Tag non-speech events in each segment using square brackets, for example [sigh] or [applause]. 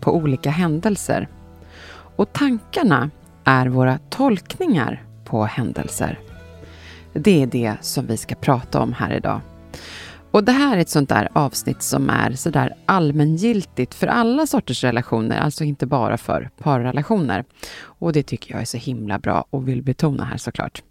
på olika händelser. Och tankarna är våra tolkningar på händelser. Det är det som vi ska prata om här idag. Och det här är ett sånt där avsnitt som är sådär allmängiltigt för alla sorters relationer, alltså inte bara för parrelationer. Och det tycker jag är så himla bra och vill betona här såklart.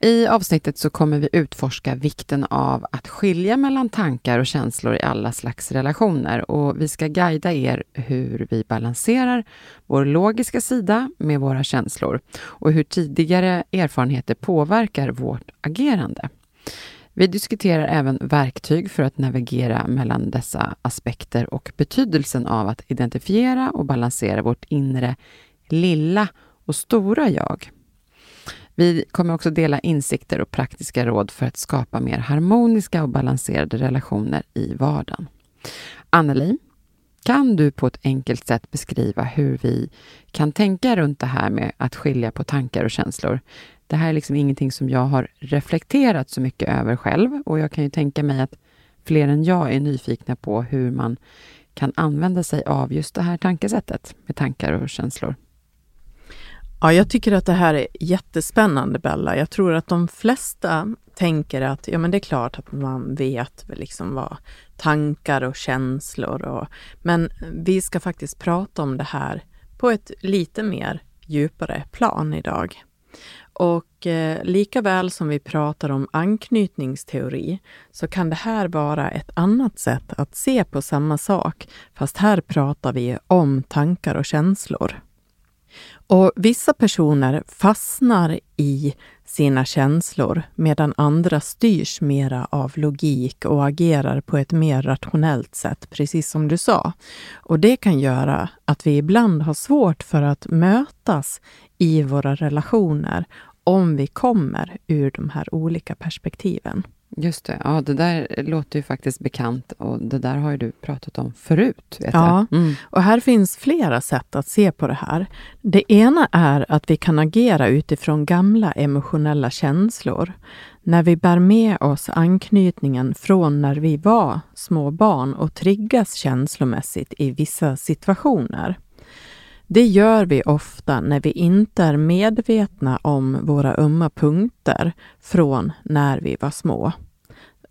I avsnittet så kommer vi utforska vikten av att skilja mellan tankar och känslor i alla slags relationer och vi ska guida er hur vi balanserar vår logiska sida med våra känslor och hur tidigare erfarenheter påverkar vårt agerande. Vi diskuterar även verktyg för att navigera mellan dessa aspekter och betydelsen av att identifiera och balansera vårt inre lilla och stora jag. Vi kommer också dela insikter och praktiska råd för att skapa mer harmoniska och balanserade relationer i vardagen. Anneli, kan du på ett enkelt sätt beskriva hur vi kan tänka runt det här med att skilja på tankar och känslor? Det här är liksom ingenting som jag har reflekterat så mycket över själv och jag kan ju tänka mig att fler än jag är nyfikna på hur man kan använda sig av just det här tankesättet med tankar och känslor. Ja, jag tycker att det här är jättespännande, Bella. Jag tror att de flesta tänker att ja, men det är klart att man vet liksom vad tankar och känslor och... Men vi ska faktiskt prata om det här på ett lite mer djupare plan idag. Och eh, lika väl som vi pratar om anknytningsteori så kan det här vara ett annat sätt att se på samma sak, fast här pratar vi om tankar och känslor. Och vissa personer fastnar i sina känslor medan andra styrs mera av logik och agerar på ett mer rationellt sätt, precis som du sa. Och det kan göra att vi ibland har svårt för att mötas i våra relationer om vi kommer ur de här olika perspektiven. Just det. Ja, det där låter ju faktiskt bekant och det där har ju du pratat om förut. Ja, mm. och här finns flera sätt att se på det här. Det ena är att vi kan agera utifrån gamla emotionella känslor. När vi bär med oss anknytningen från när vi var små barn och triggas känslomässigt i vissa situationer. Det gör vi ofta när vi inte är medvetna om våra ömma punkter från när vi var små.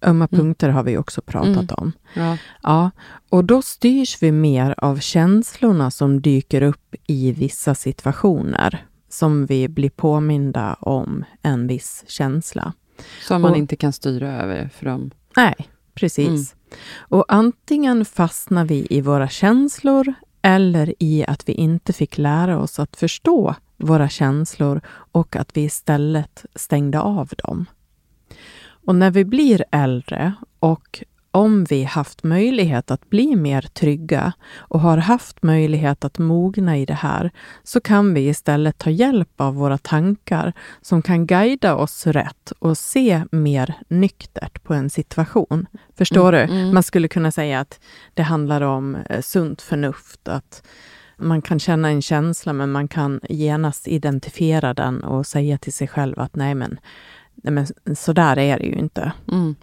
Ömma mm. punkter har vi också pratat mm. om. Ja. ja. Och då styrs vi mer av känslorna som dyker upp i vissa situationer, som vi blir påminda om en viss känsla. Som man och, inte kan styra över? För dem. Nej, precis. Mm. Och antingen fastnar vi i våra känslor eller i att vi inte fick lära oss att förstå våra känslor och att vi istället stängde av dem. Och när vi blir äldre och om vi haft möjlighet att bli mer trygga och har haft möjlighet att mogna i det här, så kan vi istället ta hjälp av våra tankar som kan guida oss rätt och se mer nyktert på en situation. Förstår mm, du? Mm. Man skulle kunna säga att det handlar om eh, sunt förnuft, att man kan känna en känsla, men man kan genast identifiera den och säga till sig själv att nej, men nej men så där är det ju inte. Mm.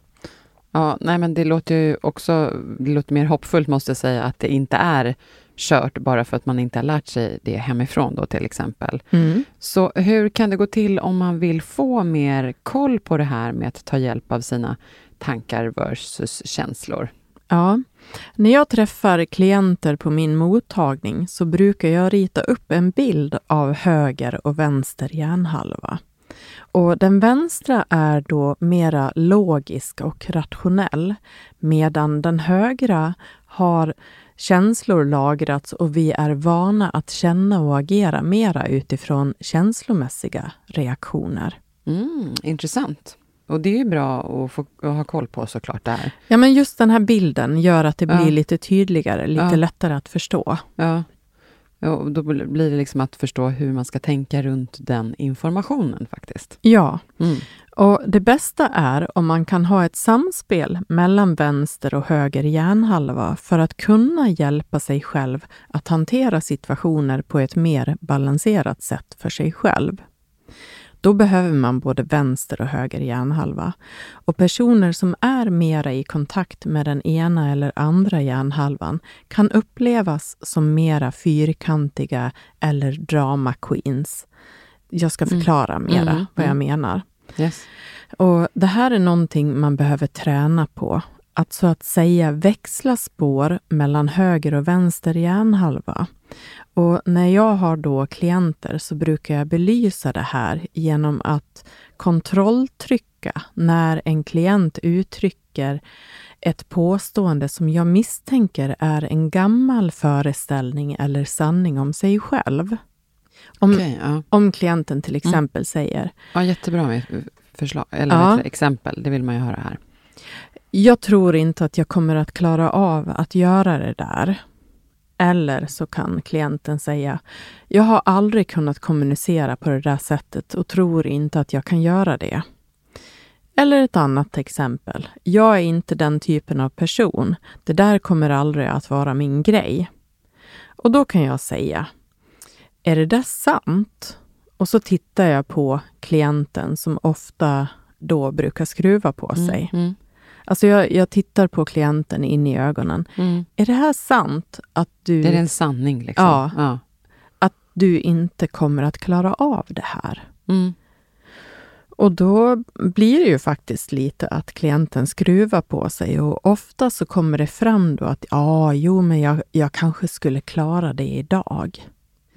Ja, nej men det låter ju också det låter mer hoppfullt måste jag säga, att det inte är kört bara för att man inte har lärt sig det hemifrån då till exempel. Mm. Så hur kan det gå till om man vill få mer koll på det här med att ta hjälp av sina tankar versus känslor? Ja, när jag träffar klienter på min mottagning så brukar jag rita upp en bild av höger och vänster hjärnhalva. Och den vänstra är då mera logisk och rationell, medan den högra har känslor lagrats och vi är vana att känna och agera mera utifrån känslomässiga reaktioner. Mm, intressant. Och det är bra att, få, att ha koll på såklart där. Ja, men just den här bilden gör att det blir Ja. lite tydligare, lite Ja. lättare att förstå. Ja. Ja, och då blir det liksom att förstå hur man ska tänka runt den informationen faktiskt. Ja, Mm. och det bästa är om man kan ha ett samspel mellan vänster och höger hjärnhalva för att kunna hjälpa sig själv att hantera situationer på ett mer balanserat sätt för sig själv. Då behöver man både vänster och höger hjärnhalva. Och personer som är mera i kontakt med den ena eller andra hjärnhalvan kan upplevas som mera fyrkantiga eller drama queens. Jag ska Mm. förklara mera Mm, vad jag mm. menar. Yes. Och Det här är någonting man behöver träna på. Att så att säga växla spår mellan höger och vänster hjärnhalva. Och när jag har då klienter så brukar jag belysa det här genom att kontrolltrycka när en klient uttrycker ett påstående som jag misstänker är en gammal föreställning eller sanning om sig själv. Om, Okej, ja. om klienten till exempel säger ja, jättebra med förslag, eller Ja. exempel. Det vill man ju höra här. Jag tror inte att jag kommer att klara av att göra det där. Eller så kan klienten säga, jag har aldrig kunnat kommunicera på det där sättet och tror inte att jag kan göra det. Eller ett annat exempel, jag är inte den typen av person. Det där kommer aldrig att vara min grej. Och då kan jag säga, är det där sant? Och så tittar jag på klienten som ofta då brukar skruva på sig. Mm. Alltså jag, jag tittar på klienten in i ögonen. Mm. Är det här sant att du, Det är en sanning liksom. Ja. ja. att du inte kommer att klara av det här? Mm. Och då blir det ju faktiskt lite att klienten skruvar på sig och ofta så kommer det fram då att ja, jo, men jag, jag kanske skulle klara det idag.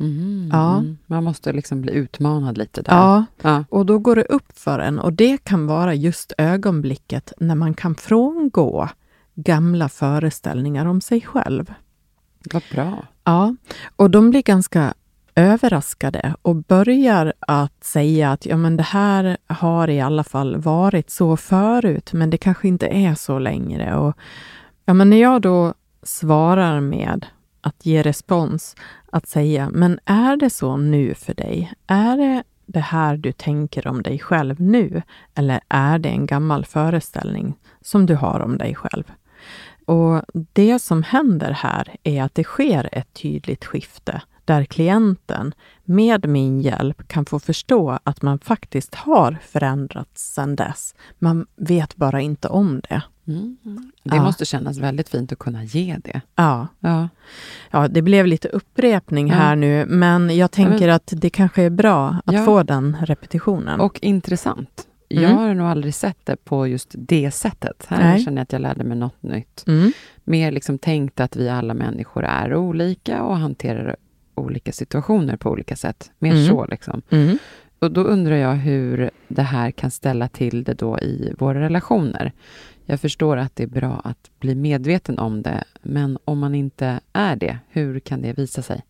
Mm. Ja. Man måste liksom bli utmanad lite där. Ja, Ja. och då går det upp för en och det kan vara just ögonblicket när man kan frångå gamla föreställningar om sig själv. Vad bra. Ja, och de blir ganska överraskade och börjar att säga att ja, men det här har i alla fall varit så förut, men det kanske inte är så längre. Och, ja, men när jag då svarar med att ge respons, att säga, men är det så nu för dig? Är det det här du tänker om dig själv nu? Eller är det en gammal föreställning som du har om dig själv? Och det som händer här är att det sker ett tydligt skifte där klienten med min hjälp kan få förstå att man faktiskt har förändrats sedan dess. Man vet bara inte om det. Mm. Det Ja. måste kännas väldigt fint att kunna ge det. Ja, Ja. ja det blev lite upprepning Ja. här nu, men jag tänker att det kanske är bra att få den repetitionen. Och intressant. Jag Mm. har nog aldrig sett det på just det sättet. Här Nej. känner jag att jag lärde mig något nytt. mm. Mer liksom tänkt att vi alla människor är olika och hanterar olika situationer på olika sätt. Mer Mm. så liksom. Mm. Och då undrar jag hur det här kan ställa till det då i våra relationer. Jag förstår att det är bra att bli medveten om det, men om man inte är det, hur kan det visa sig?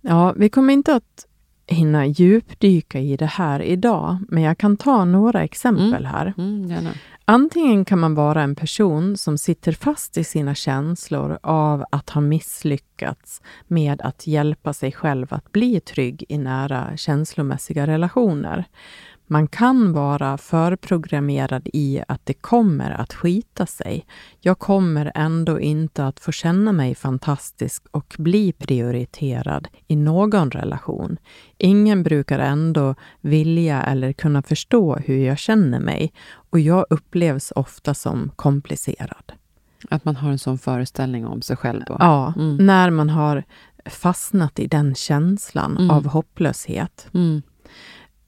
Ja, vi kommer inte att hinna djupdyka i det här idag, men jag kan ta några exempel Mm. här. Mm. Antingen kan man vara en person som sitter fast i sina känslor av att ha misslyckats med att hjälpa sig själv att bli trygg i nära känslomässiga relationer. Man kan vara förprogrammerad i att det kommer att skita sig. Jag kommer ändå inte att få känna mig fantastisk och bli prioriterad i någon relation. Ingen brukar ändå vilja eller kunna förstå hur jag känner mig och jag upplevs ofta som komplicerad. Att man har en sån föreställning om sig själv då? Ja, Mm. när man har fastnat i den känslan Mm. av hopplöshet. Mm.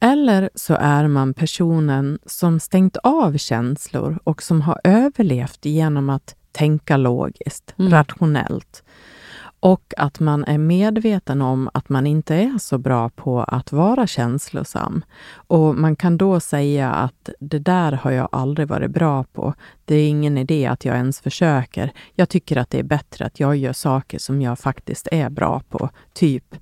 Eller så är man personen som stängt av känslor och som har överlevt genom att tänka logiskt, Mm. rationellt. Och att man är medveten om att man inte är så bra på att vara känslosam. Och man kan då säga att det där har jag aldrig varit bra på. Det är ingen idé att jag ens försöker. Jag tycker att det är bättre att jag gör saker som jag faktiskt är bra på. Typ,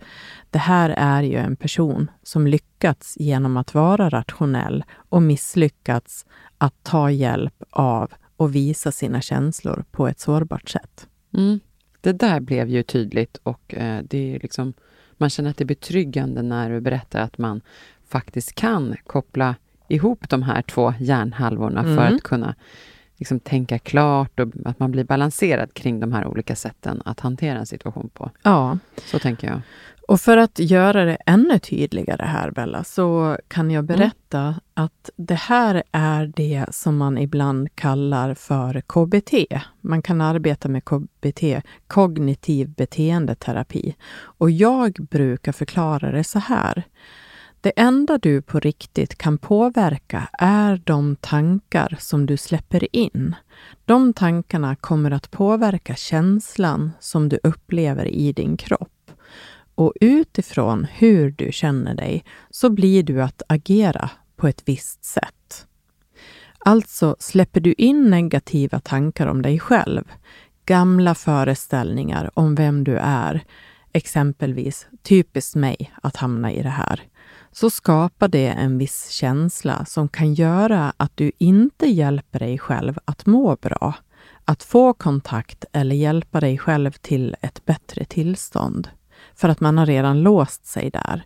det här är ju en person som lyckats genom att vara rationell och misslyckats att ta hjälp av och visa sina känslor på ett sårbart sätt. Mm. Det där blev ju tydligt och eh, det är liksom, man känner att det är betryggande när du berättar att man faktiskt kan koppla ihop de här två hjärnhalvorna för Mm. att kunna liksom, tänka klart och att man blir balanserad kring de här olika sätten att hantera en situation på. Ja, Så tänker jag. och för att göra det ännu tydligare här, Bella, så kan jag berätta att det här är det som man ibland kallar för KBT. Man kan arbeta med KBT, kognitiv beteendeterapi. Och jag brukar förklara det så här. Det enda du på riktigt kan påverka är de tankar som du släpper in. De tankarna kommer att påverka känslan som du upplever i din kropp. Och utifrån hur du känner dig så blir du att agera på ett visst sätt. Alltså släpper du in negativa tankar om dig själv, gamla föreställningar om vem du är, exempelvis typiskt mig att hamna i det här, så skapar det en viss känsla som kan göra att du inte hjälper dig själv att må bra, att få kontakt eller hjälpa dig själv till ett bättre tillstånd. För att man har redan låst sig där.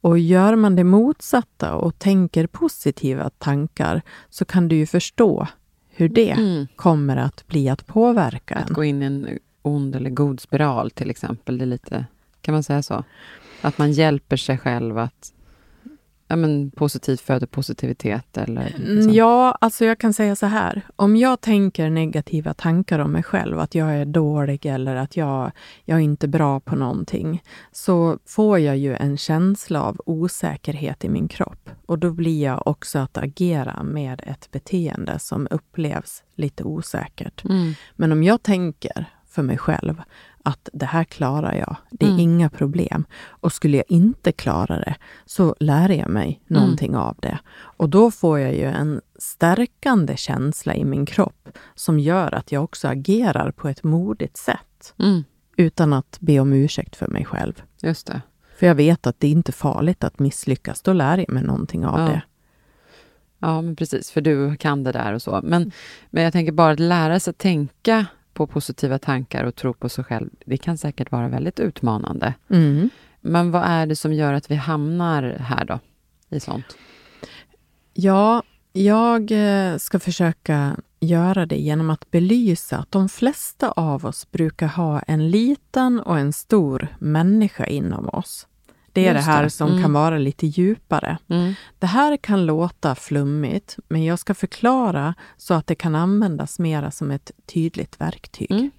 Och gör man det motsatta och tänker positiva tankar så kan du ju förstå hur det Mm. kommer att bli att påverka Att en. gå in i en ond eller god spiral till exempel. Det är lite, kan man säga så? Att man hjälper sig själv att ja, men, positivt föder positivitet eller Mm, liksom. Ja, alltså jag kan säga så här. Om jag tänker negativa tankar om mig själv, att jag är dålig eller att jag, jag är inte bra på någonting, så får jag ju en känsla av osäkerhet i min kropp. Och då blir jag också att agera med ett beteende som upplevs lite osäkert. Mm. Men om jag tänker för mig själv att det här klarar jag, det är Mm. inga problem. Och skulle jag inte klara det så lär jag mig Mm. någonting av det. Och då får jag ju en stärkande känsla i min kropp som gör att jag också agerar på ett modigt sätt Mm. utan att be om ursäkt för mig själv. Just det. För jag vet att det är inte farligt att misslyckas, då lär jag mig någonting av Ja. det. Ja, men precis, för du kan det där och så. Men, men jag tänker bara att lära sig att tänka på positiva tankar och tro på sig själv, det kan säkert vara väldigt utmanande. Mm. Men vad är det som gör att vi hamnar här då, i sånt? Ja, jag eh, ska försöka göra det genom att belysa att de flesta av oss brukar ha en liten och en stor människa inom oss. Det är Just det här det. som Mm. kan vara lite djupare. Mm. Det här kan låta flummigt, men jag ska förklara så att det kan användas mera som ett tydligt verktyg. Mm.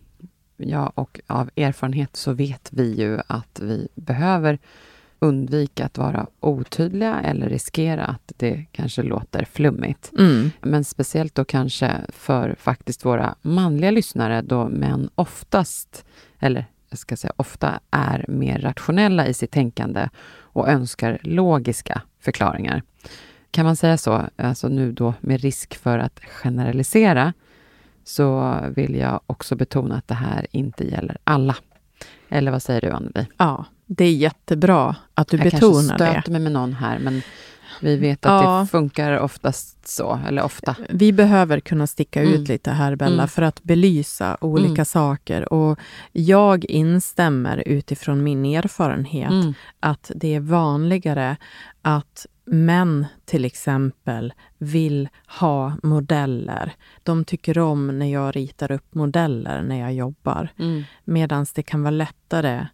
Ja, och av erfarenhet så vet vi ju att vi behöver undvika att vara otydliga eller riskera att det kanske låter flummigt. Mm. Men speciellt då kanske för faktiskt våra manliga lyssnare då män oftast, eller ska säga ofta, är mer rationella i sitt tänkande och önskar logiska förklaringar. Kan man säga så? Alltså nu då med risk för att generalisera så vill jag också betona att det här inte gäller alla. Eller vad säger du, Anneli? Ja, det är jättebra att du jag betonar kanske det. stöter mig med någon här, men vi vet att Ja. det funkar oftast så, eller ofta. Vi behöver kunna sticka Mm. ut lite här, Bella, Mm. för att belysa olika Mm. saker. Och jag instämmer utifrån min erfarenhet Mm. att det är vanligare att män till exempel vill ha modeller. De tycker om när jag ritar upp modeller när jag jobbar. Mm. Medan det kan vara lättare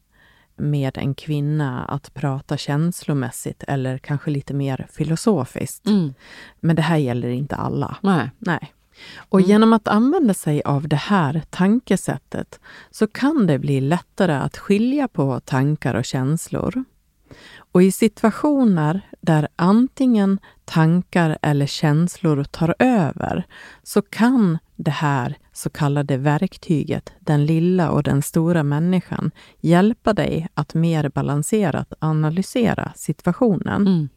med en kvinna att prata känslomässigt eller kanske lite mer filosofiskt. Mm. Men det här gäller inte alla. Nej. Nej. Och genom att använda sig av det här tankesättet så kan det bli lättare att skilja på tankar och känslor. Och i situationer där antingen tankar eller känslor tar över så kan det här så kallade verktyget, den lilla och den stora människan, hjälpa dig att mer balanserat analysera situationen. Mm.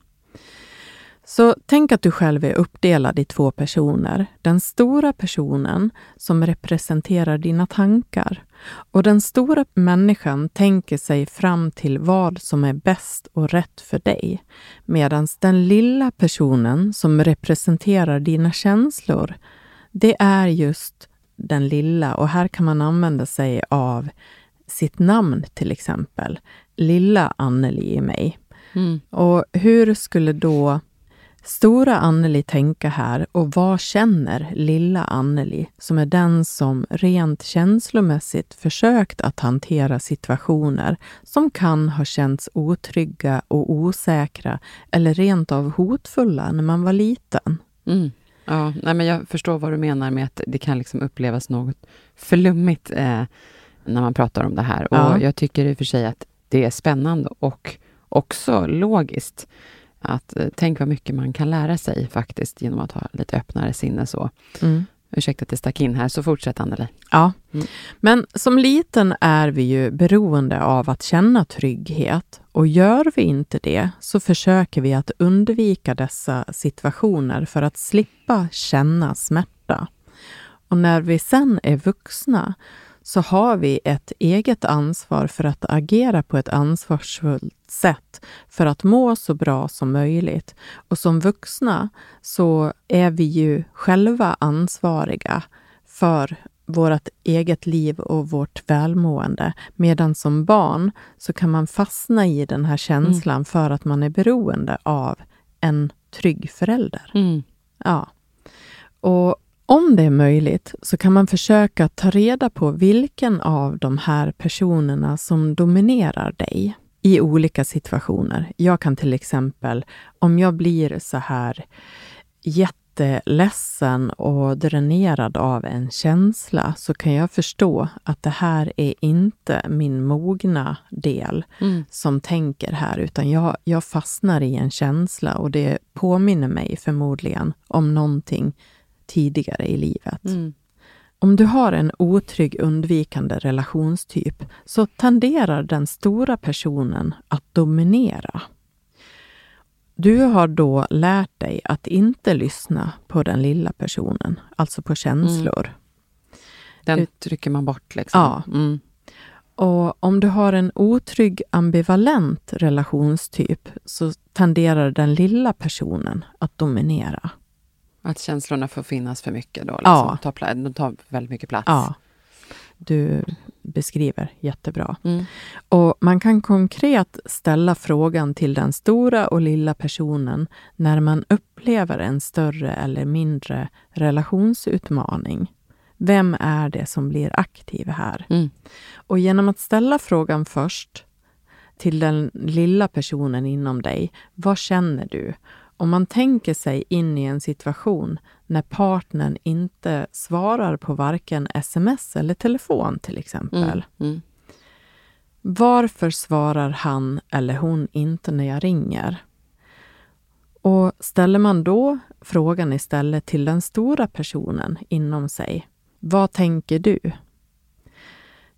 Så tänk att du själv är uppdelad i två personer. Den stora personen som representerar dina tankar och den stora människan tänker sig fram till vad som är bäst och rätt för dig. Medan den lilla personen som representerar dina känslor, det är just den lilla och här kan man använda sig av sitt namn till exempel. Lilla Anneli i mig. Mm. Och hur skulle då Stora Anneli tänka här och vad känner lilla Anneli som är den som rent känslomässigt försökt att hantera situationer som kan ha känts otrygga och osäkra eller rent av hotfulla när man var liten? Mm. Ja, nej, men jag förstår vad du menar med att det kan liksom upplevas något flummigt eh, när man pratar om det här. Ja. Och jag tycker i och för sig att det är spännande och också logiskt. Att eh, tänk vad mycket man kan lära sig faktiskt genom att ha lite öppnare sinne så. Mm. Ursäkta att det stack in här, så fortsätt Anneli. Ja, Mm. men som liten är vi ju beroende av att känna trygghet och gör vi inte det så försöker vi att undvika dessa situationer för att slippa känna smärta. Och när vi sen är vuxna så har vi ett eget ansvar för att agera på ett ansvarsfullt sätt för att må så bra som möjligt. Och som vuxna så är vi ju själva ansvariga för vårt eget liv och vårt välmående. Medan som barn så kan man fastna i den här känslan för att man är beroende av en trygg förälder. Mm. Ja. Och om det är möjligt så kan man försöka ta reda på vilken av de här personerna som dominerar dig i olika situationer. Jag kan till exempel, om jag blir så här jätteledsen och dränerad av en känsla så kan jag förstå att det här är inte min mogna del Mm. som tänker här, utan jag, jag fastnar i en känsla och det påminner mig förmodligen om någonting tidigare i livet. Mm. Om du har en otrygg undvikande relationstyp så tenderar den stora personen att dominera. Du har då lärt dig att inte lyssna på den lilla personen, alltså på känslor. Den Ut- trycker man bort liksom. Ja. Mm. Och om du har en otrygg ambivalent relationstyp så tenderar den lilla personen att dominera. Att känslorna får finnas för mycket då. Liksom. Ja. Ta pla- de tar väldigt mycket plats. Ja, du beskriver jättebra. Mm. Och man kan konkret ställa frågan till den stora och lilla personen när man upplever en större eller mindre relationsutmaning. Vem är det som blir aktiv här? Mm. Och genom att ställa frågan först till den lilla personen inom dig, vad känner du? Om man tänker sig in i en situation när partnern inte svarar på varken sms eller telefon till exempel. Mm. Mm. Varför svarar han eller hon inte när jag ringer? Och ställer man då frågan istället till den stora personen inom sig, vad tänker du?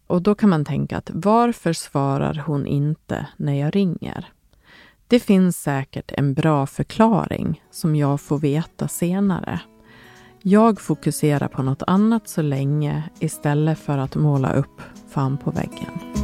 Och då kan man tänka att varför svarar hon inte när jag ringer? Det finns säkert en bra förklaring som jag får veta senare. Jag fokuserar på något annat så länge istället för att måla upp fan på väggen.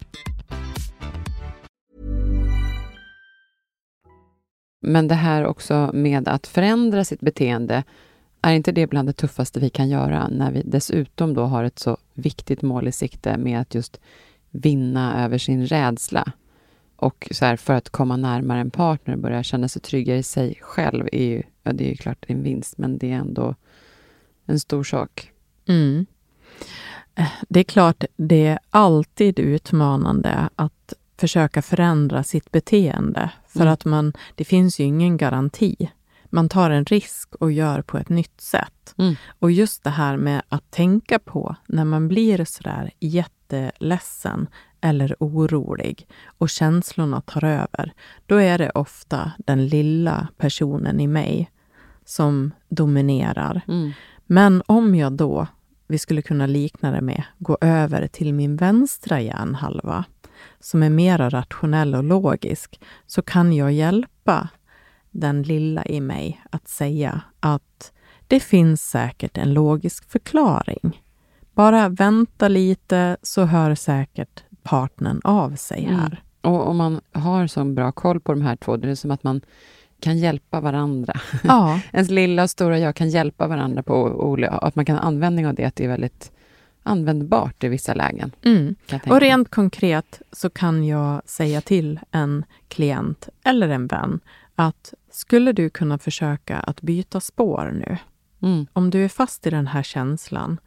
Men det här också med att förändra sitt beteende, är inte det bland det tuffaste vi kan göra när vi dessutom då har ett så viktigt mål i sikte med att just vinna över sin rädsla? Och så här, för att komma närmare en partner och börja känna sig tryggare i sig själv är ju, ja det är ju klart en vinst, men det är ändå en stor sak. Mm. Eh, det är klart, det är alltid utmanande att försöka förändra sitt beteende. För Mm. att man, det finns ju ingen garanti. Man tar en risk och gör på ett nytt sätt. Mm. Och just det här med att tänka på när man blir sådär jätteledsen eller orolig och känslorna tar över, då är det ofta den lilla personen i mig som dominerar. Mm. Men om jag då, vi skulle kunna likna det med, gå över till min vänstra hjärnhalva, som är mera rationell och logisk, så kan jag hjälpa den lilla i mig att säga att det finns säkert en logisk förklaring. Bara vänta lite så hör säkert partnern av sig här. Mm. Och om man har så bra koll på de här två, det är som att man kan hjälpa varandra. Ja, [laughs] Ens lilla och stora jag kan hjälpa varandra på olika... Att man kan ha användning av det, att det är väldigt användbart i vissa lägen. mm. Och rent konkret så kan jag säga till en klient eller en vän att skulle du kunna försöka att byta spår nu? Mm. Om du är fast i den här känslan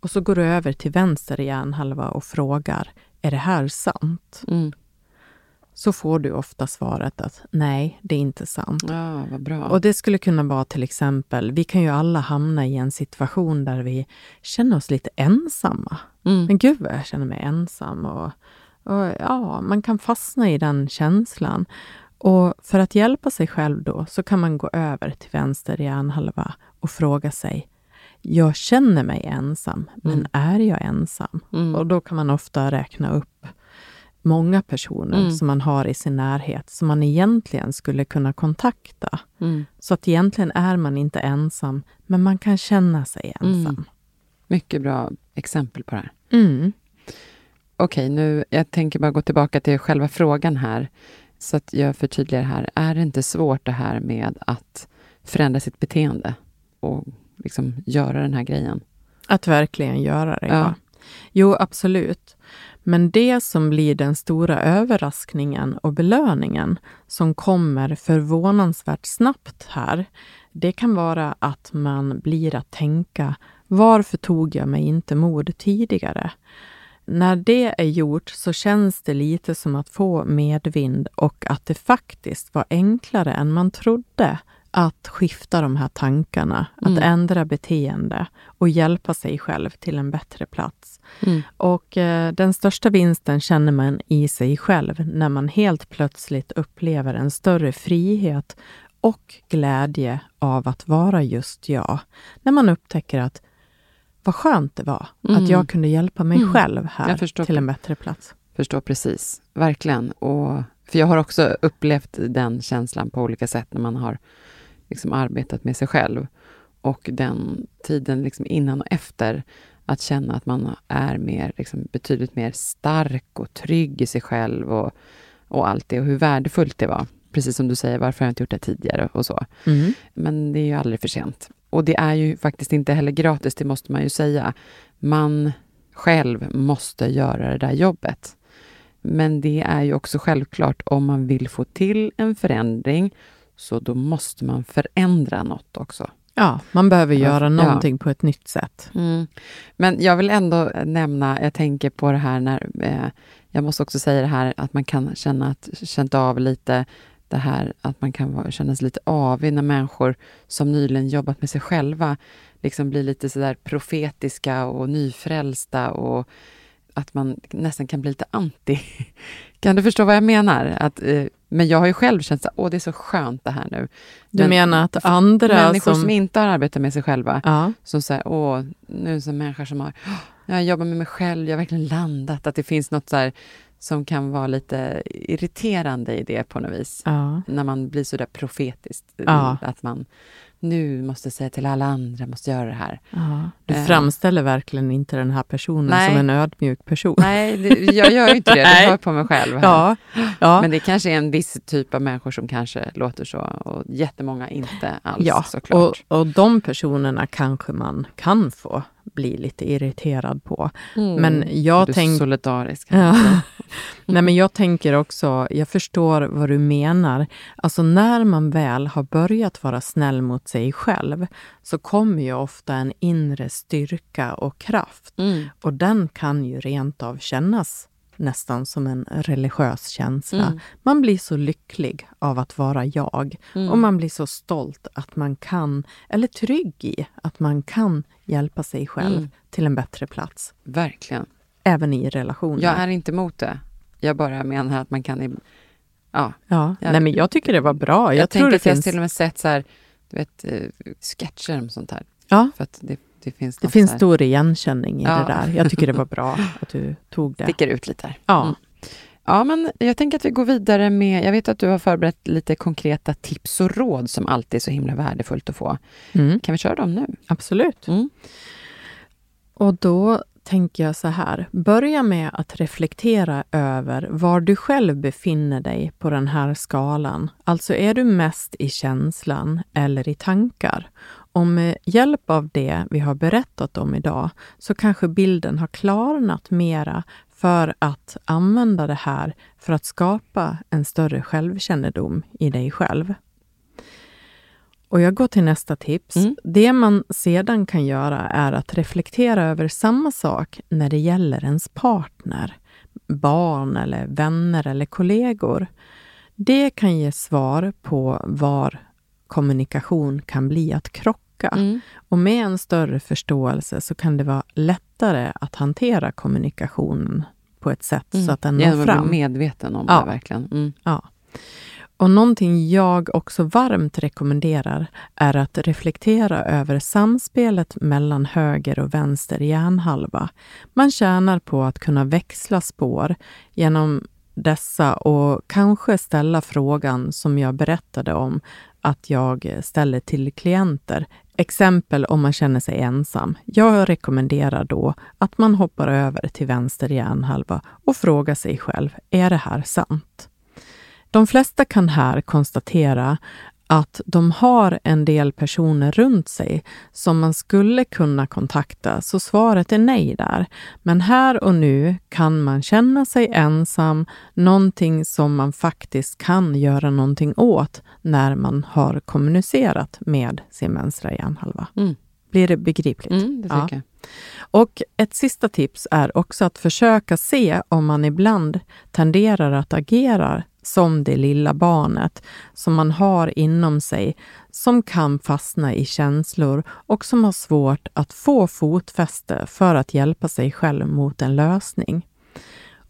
och så går du över till vänster hjärnhalva och frågar, är det här sant? Mm. Så får du ofta svaret att nej, det är inte sant. Ja, vad bra. Och det skulle kunna vara till exempel, vi kan ju alla hamna i en situation där vi känner oss lite ensamma. mm. Men gud vad jag känner mig ensam. Och, och ja, man kan fastna i den känslan. Och för att hjälpa sig själv då så kan man gå över till vänster hjärnhalva och fråga sig, jag känner mig ensam, men Mm. är jag ensam? Mm. Och då kan man ofta räkna upp många personer Mm. som man har i sin närhet som man egentligen skulle kunna kontakta. Mm. Så att egentligen är man inte ensam, men man kan känna sig ensam. Mm. Mycket bra exempel på det här. Mm. Okej, nu, jag tänker bara gå tillbaka till själva frågan här, så att jag förtydligar här. Är det inte svårt det här med att förändra sitt beteende och liksom göra den här grejen? Att verkligen göra det, ja. Ja. Jo, absolut. Men det som blir den stora överraskningen och belöningen som kommer förvånansvärt snabbt här, det kan vara att man blir att tänka, varför tog jag mig inte mod tidigare? När det är gjort så känns det lite som att få medvind och att det faktiskt var enklare än man trodde att skifta de här tankarna, Mm. att ändra beteende och hjälpa sig själv till en bättre plats. Mm. Och eh, den största vinsten känner man i sig själv när man helt plötsligt upplever en större frihet och glädje av att vara just jag. När man upptäcker att vad skönt det var Mm. att jag kunde hjälpa mig Mm. själv här Jag till en bättre plats. Förstår precis, verkligen. Och, för jag har också upplevt den känslan på olika sätt när man har liksom arbetat med sig själv. Och den tiden liksom innan och efter, att känna att man är mer, liksom, betydligt mer stark och trygg i sig själv och, och allt det och hur värdefullt det var. Precis som du säger, varför har jag inte gjort det tidigare och så. Mm. Men det är ju aldrig för sent. Och det är ju faktiskt inte heller gratis, det måste man ju säga. Man själv måste göra det där jobbet. Men det är ju också självklart, om man vill få till en förändring, så då måste man förändra något också. Ja, man behöver göra ja. någonting på ett nytt sätt. Mm. Men jag vill ändå nämna, jag tänker på det här när, eh, jag måste också säga det här att man kan känna att, känt av lite det här att man kan vara, känna sig lite avig när människor som nyligen jobbat med sig själva liksom blir lite sådär profetiska och nyfrälsta och att man nästan kan bli lite anti. [laughs] Kan du förstå vad jag menar? Att, eh, Men jag har ju själv känt att det är så skönt det här nu. Du Men menar att andra Människor som... som, inte har arbetat med sig själva, Ja, som säger, åh, nu som människor som har, "Åh, jag jobbar med mig själv, jag har verkligen landat, att det finns något så här som kan vara lite irriterande i det på något vis. ja, När man blir så där profetiskt, Ja. att man nu måste säga till alla andra, måste göra det här. ja. Du Eh. framställer verkligen inte den här personen Nej. som en ödmjuk person. Nej, det, jag gör ju inte det, det [laughs] hör på mig själv. Ja, ja. Men det kanske är en viss typ av människor som kanske låter så och jättemånga inte alls ja. såklart. Och, och de personerna kanske man kan få bli lite irriterad på. Mm. Men jag du tänker... solidarisk? Ja. [laughs] Nej, men jag tänker också, jag förstår vad du menar. Alltså när man väl har börjat vara snäll mot sig själv så kommer ju ofta en inre styrka och kraft. Mm. Och den kan ju rent av kännas nästan som en religiös känsla. Mm. Man blir så lycklig av att vara jag Mm. och man blir så stolt att man kan, eller trygg i att man kan hjälpa sig själv Mm. till en bättre plats. Verkligen. Även i relationer. Jag är inte emot det. Jag bara menar att man kan... Ja, Ja, Ja. nej men jag tycker det var bra. Jag, jag, tror det att jag finns, till och med sett så här, du vet, eh, sketcher om sånt här. ja, För att det, det finns det finns stor igenkänning i Ja. det där. Jag tycker det var bra att du tog det. sticker ut lite. Ja. Mm. Ja, men jag tänker att vi går vidare med... Jag vet att du har förberett lite konkreta tips och råd som alltid är så himla värdefullt att få. Mm, Kan vi köra dem nu? absolut. Mm. Och då tänker jag så här. Börja med att reflektera över var du själv befinner dig på den här skalan. Alltså, är du mest i känslan eller i tankar? Och med hjälp av det vi har berättat om idag så kanske bilden har klarnat mera för att använda det här för att skapa en större självkännedom i dig själv. Och jag går till nästa tips. Mm. Det man sedan kan göra är att reflektera över samma sak när det gäller ens partner, barn eller vänner eller kollegor. Det kan ge svar på var kommunikation kan bli att krocka. Mm. Och med en större förståelse så kan det vara lättare att hantera kommunikationen på ett sätt så att den når Genom att fram. bli medveten om Ja. det verkligen. Mm. Ja. Och någonting jag också varmt rekommenderar är att reflektera över samspelet mellan höger och vänster hjärnhalva. Man tjänar på att kunna växla spår genom dessa och kanske ställa frågan som jag berättade om att jag ställer till klienter. Exempel om man känner sig ensam. Jag rekommenderar då att man hoppar över till vänster hjärnhalva och frågar sig själv, är det här sant? De flesta kan här konstatera att de har en del personer runt sig som man skulle kunna kontakta, så svaret är nej där. Men här och nu kan man känna sig ensam, någonting som man faktiskt kan göra någonting åt när man har kommunicerat med sin vänstra hjärnhalva. Mm. Blir det begripligt? Mm, det Ja. jag. Och ett sista tips är också att försöka se om man ibland tenderar att agera som det lilla barnet som man har inom sig, som kan fastna i känslor och som har svårt att få fotfäste för att hjälpa sig själv mot en lösning.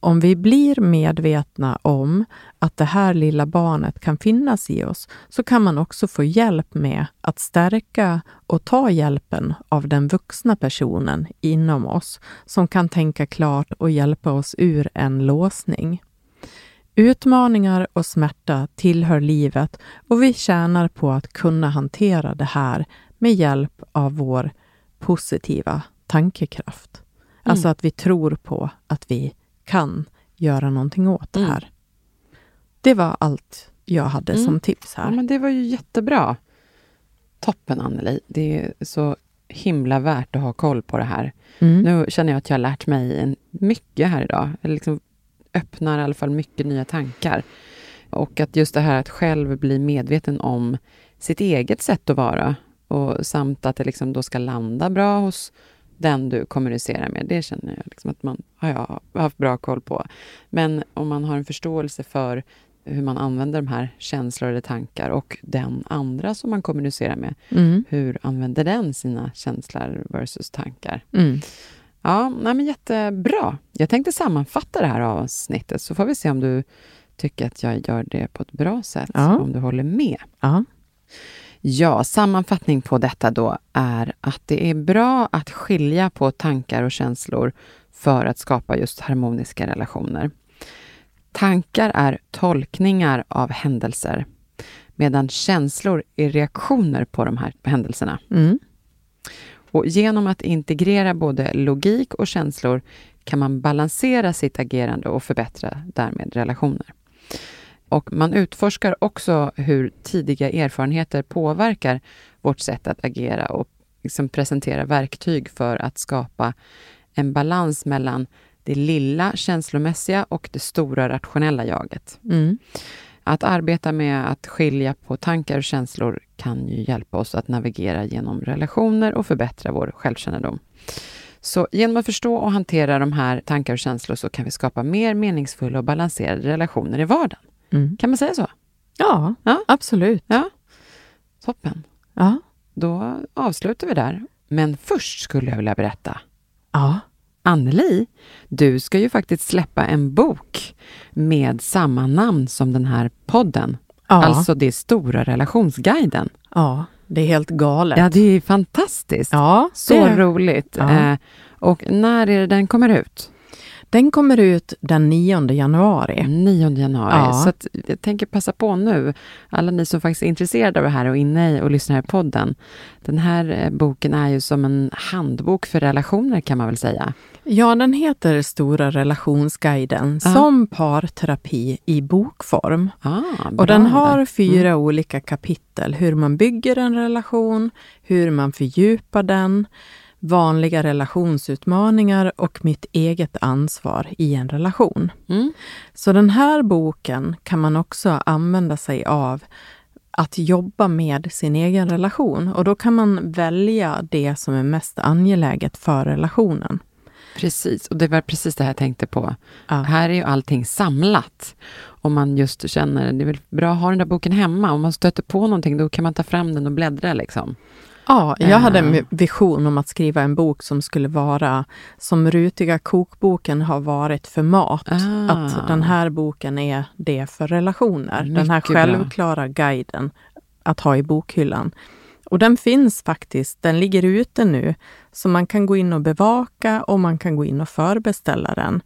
Om vi blir medvetna om att det här lilla barnet kan finnas i oss så kan man också få hjälp med att stärka och ta hjälpen av den vuxna personen inom oss som kan tänka klart och hjälpa oss ur en låsning. Utmaningar och smärta tillhör livet och vi tjänar på att kunna hantera det här med hjälp av vår positiva tankekraft. Alltså att vi tror på att vi kan göra någonting åt det Mm. här. Det var allt jag hade Mm. som tips Ja, här. men det var ju jättebra. Toppen, Anneli. Det är så himla värt att ha koll på det här. Mm. Nu känner jag att jag har lärt mig mycket här idag. Liksom öppnar i alla fall mycket nya tankar. Och att just det här att själv bli medveten om sitt eget sätt att vara och samt att det liksom då ska landa bra hos den du kommunicerar med. Det känner jag liksom att man har jag haft bra koll på. Men om man har en förståelse för hur man använder de här känslor eller tankar och den andra som man kommunicerar med, Mm. hur använder den sina känslor versus tankar? Mm. Ja, nej men jättebra. Jag tänkte sammanfatta det här avsnittet, så får vi se om du tycker att jag gör det på ett bra sätt, Ja. om du håller med. Ja. Ja, sammanfattning på detta då är att det är bra att skilja på tankar och känslor för att skapa just harmoniska relationer. Tankar är tolkningar av händelser, medan känslor är reaktioner på de här händelserna. Mm. Och genom att integrera både logik och känslor kan man balansera sitt agerande och förbättra därmed relationer. Och man utforskar också hur tidiga erfarenheter påverkar vårt sätt att agera och liksom presentera verktyg för att skapa en balans mellan det lilla känslomässiga och det stora rationella jaget. Mm. Att arbeta med att skilja på tankar och känslor kan ju hjälpa oss att navigera genom relationer och förbättra vår självkännedom. Så genom att förstå och hantera de här tankar och känslor så kan vi skapa mer meningsfulla och balanserade relationer i vardagen. Mm. Kan man säga så? Ja, Ja. absolut. Ja. Toppen. Ja. Då avslutar vi där. Men först skulle jag vilja berätta. Ja. Anneli, du ska ju faktiskt släppa en bok med samma namn som den här podden. Ja. Alltså det är Stora relationsguiden. ja, det är helt galet. Ja, det är fantastiskt. Ja, Så roligt. Ja. Eh, och när är det den kommer ut? Den kommer ut den 9 januari. 9 januari. Ja. Så att jag tänker passa på nu, alla ni som faktiskt är intresserade av det här och inne i och lyssnar i podden. Den här eh, boken är ju som en handbok för relationer kan man väl säga. Ja, den heter Stora relationsguiden Ja. som parterapi i bokform. Ah, Och den har fyra olika kapitel. Hur man bygger en relation, hur man fördjupar den, vanliga relationsutmaningar och mitt eget ansvar i en relation. Mm. Så den här boken kan man också använda sig av att jobba med sin egen relation och då kan man välja det som är mest angeläget för relationen. Precis, och det var precis det här jag tänkte på. Ja. Här är ju allting samlat. Om man just känner, det är väl bra att ha den där boken hemma. Om man stöter på någonting, då kan man ta fram den och bläddra liksom. Ja, jag hade en vision om att skriva en bok som skulle vara som Rutiga kokboken har varit för mat. Ah. Att den här boken är det för relationer. den här Mycket bra. självklara guiden att ha i bokhyllan. Och den finns faktiskt, den ligger ute nu, så man kan gå in och bevaka och man kan gå in och förbeställa den.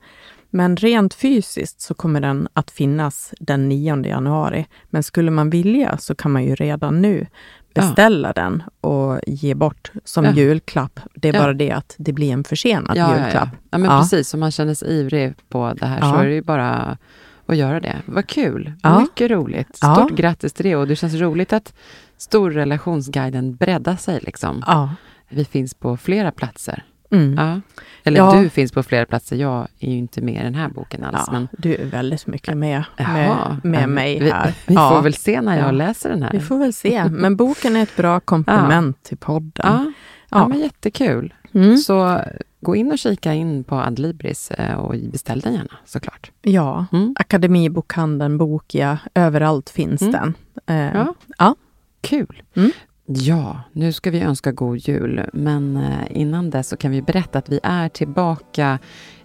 Men rent fysiskt så kommer den att finnas den 9 januari. Men skulle man vilja så kan man ju redan nu beställa den och ge bort som Ja. julklapp. Det är Ja. bara det att det blir en försenad Ja, ja, julklapp. ja. ja men Ja. precis. Om man känner sig ivrig på det här så Ja. är det ju bara att göra det. Vad kul! Ja. Mycket roligt. Ja. Stort grattis till det. Och det känns roligt att Storrelationsguiden breddar sig. Liksom. Ja. Vi finns på flera platser. Mm. Ja. Eller Ja. du finns på flera platser. Jag är ju inte med i den här boken alls. Ja, men, du är väldigt mycket med, med, med Ja, mig vi, här. Vi ja. får väl se när jag Ja. läser den här. Vi får väl se. Men boken är ett bra [laughs] komplement till podden. Ja, ja. Ja. men jättekul. Mm. Så gå in och kika in på Adlibris eh, och beställ den gärna såklart. Ja, Mm. Akademibokhandeln, Bokia, överallt finns Mm. den. Eh, Ja. ja. Kul! Mm. Ja, nu ska vi önska god jul, men eh, innan dess så kan vi berätta att vi är tillbaka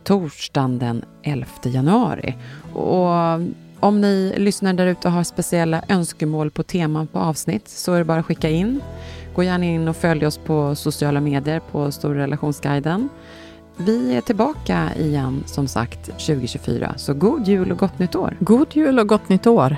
torsdagen den 11 januari. Och om ni lyssnar där ute och har speciella önskemål på teman på avsnitt så är det bara att skicka in. Gå gärna in och följ oss på sociala medier på Storrelationsguiden. Vi är tillbaka igen som sagt 2024, så god jul och gott nytt år! God jul och gott nytt år!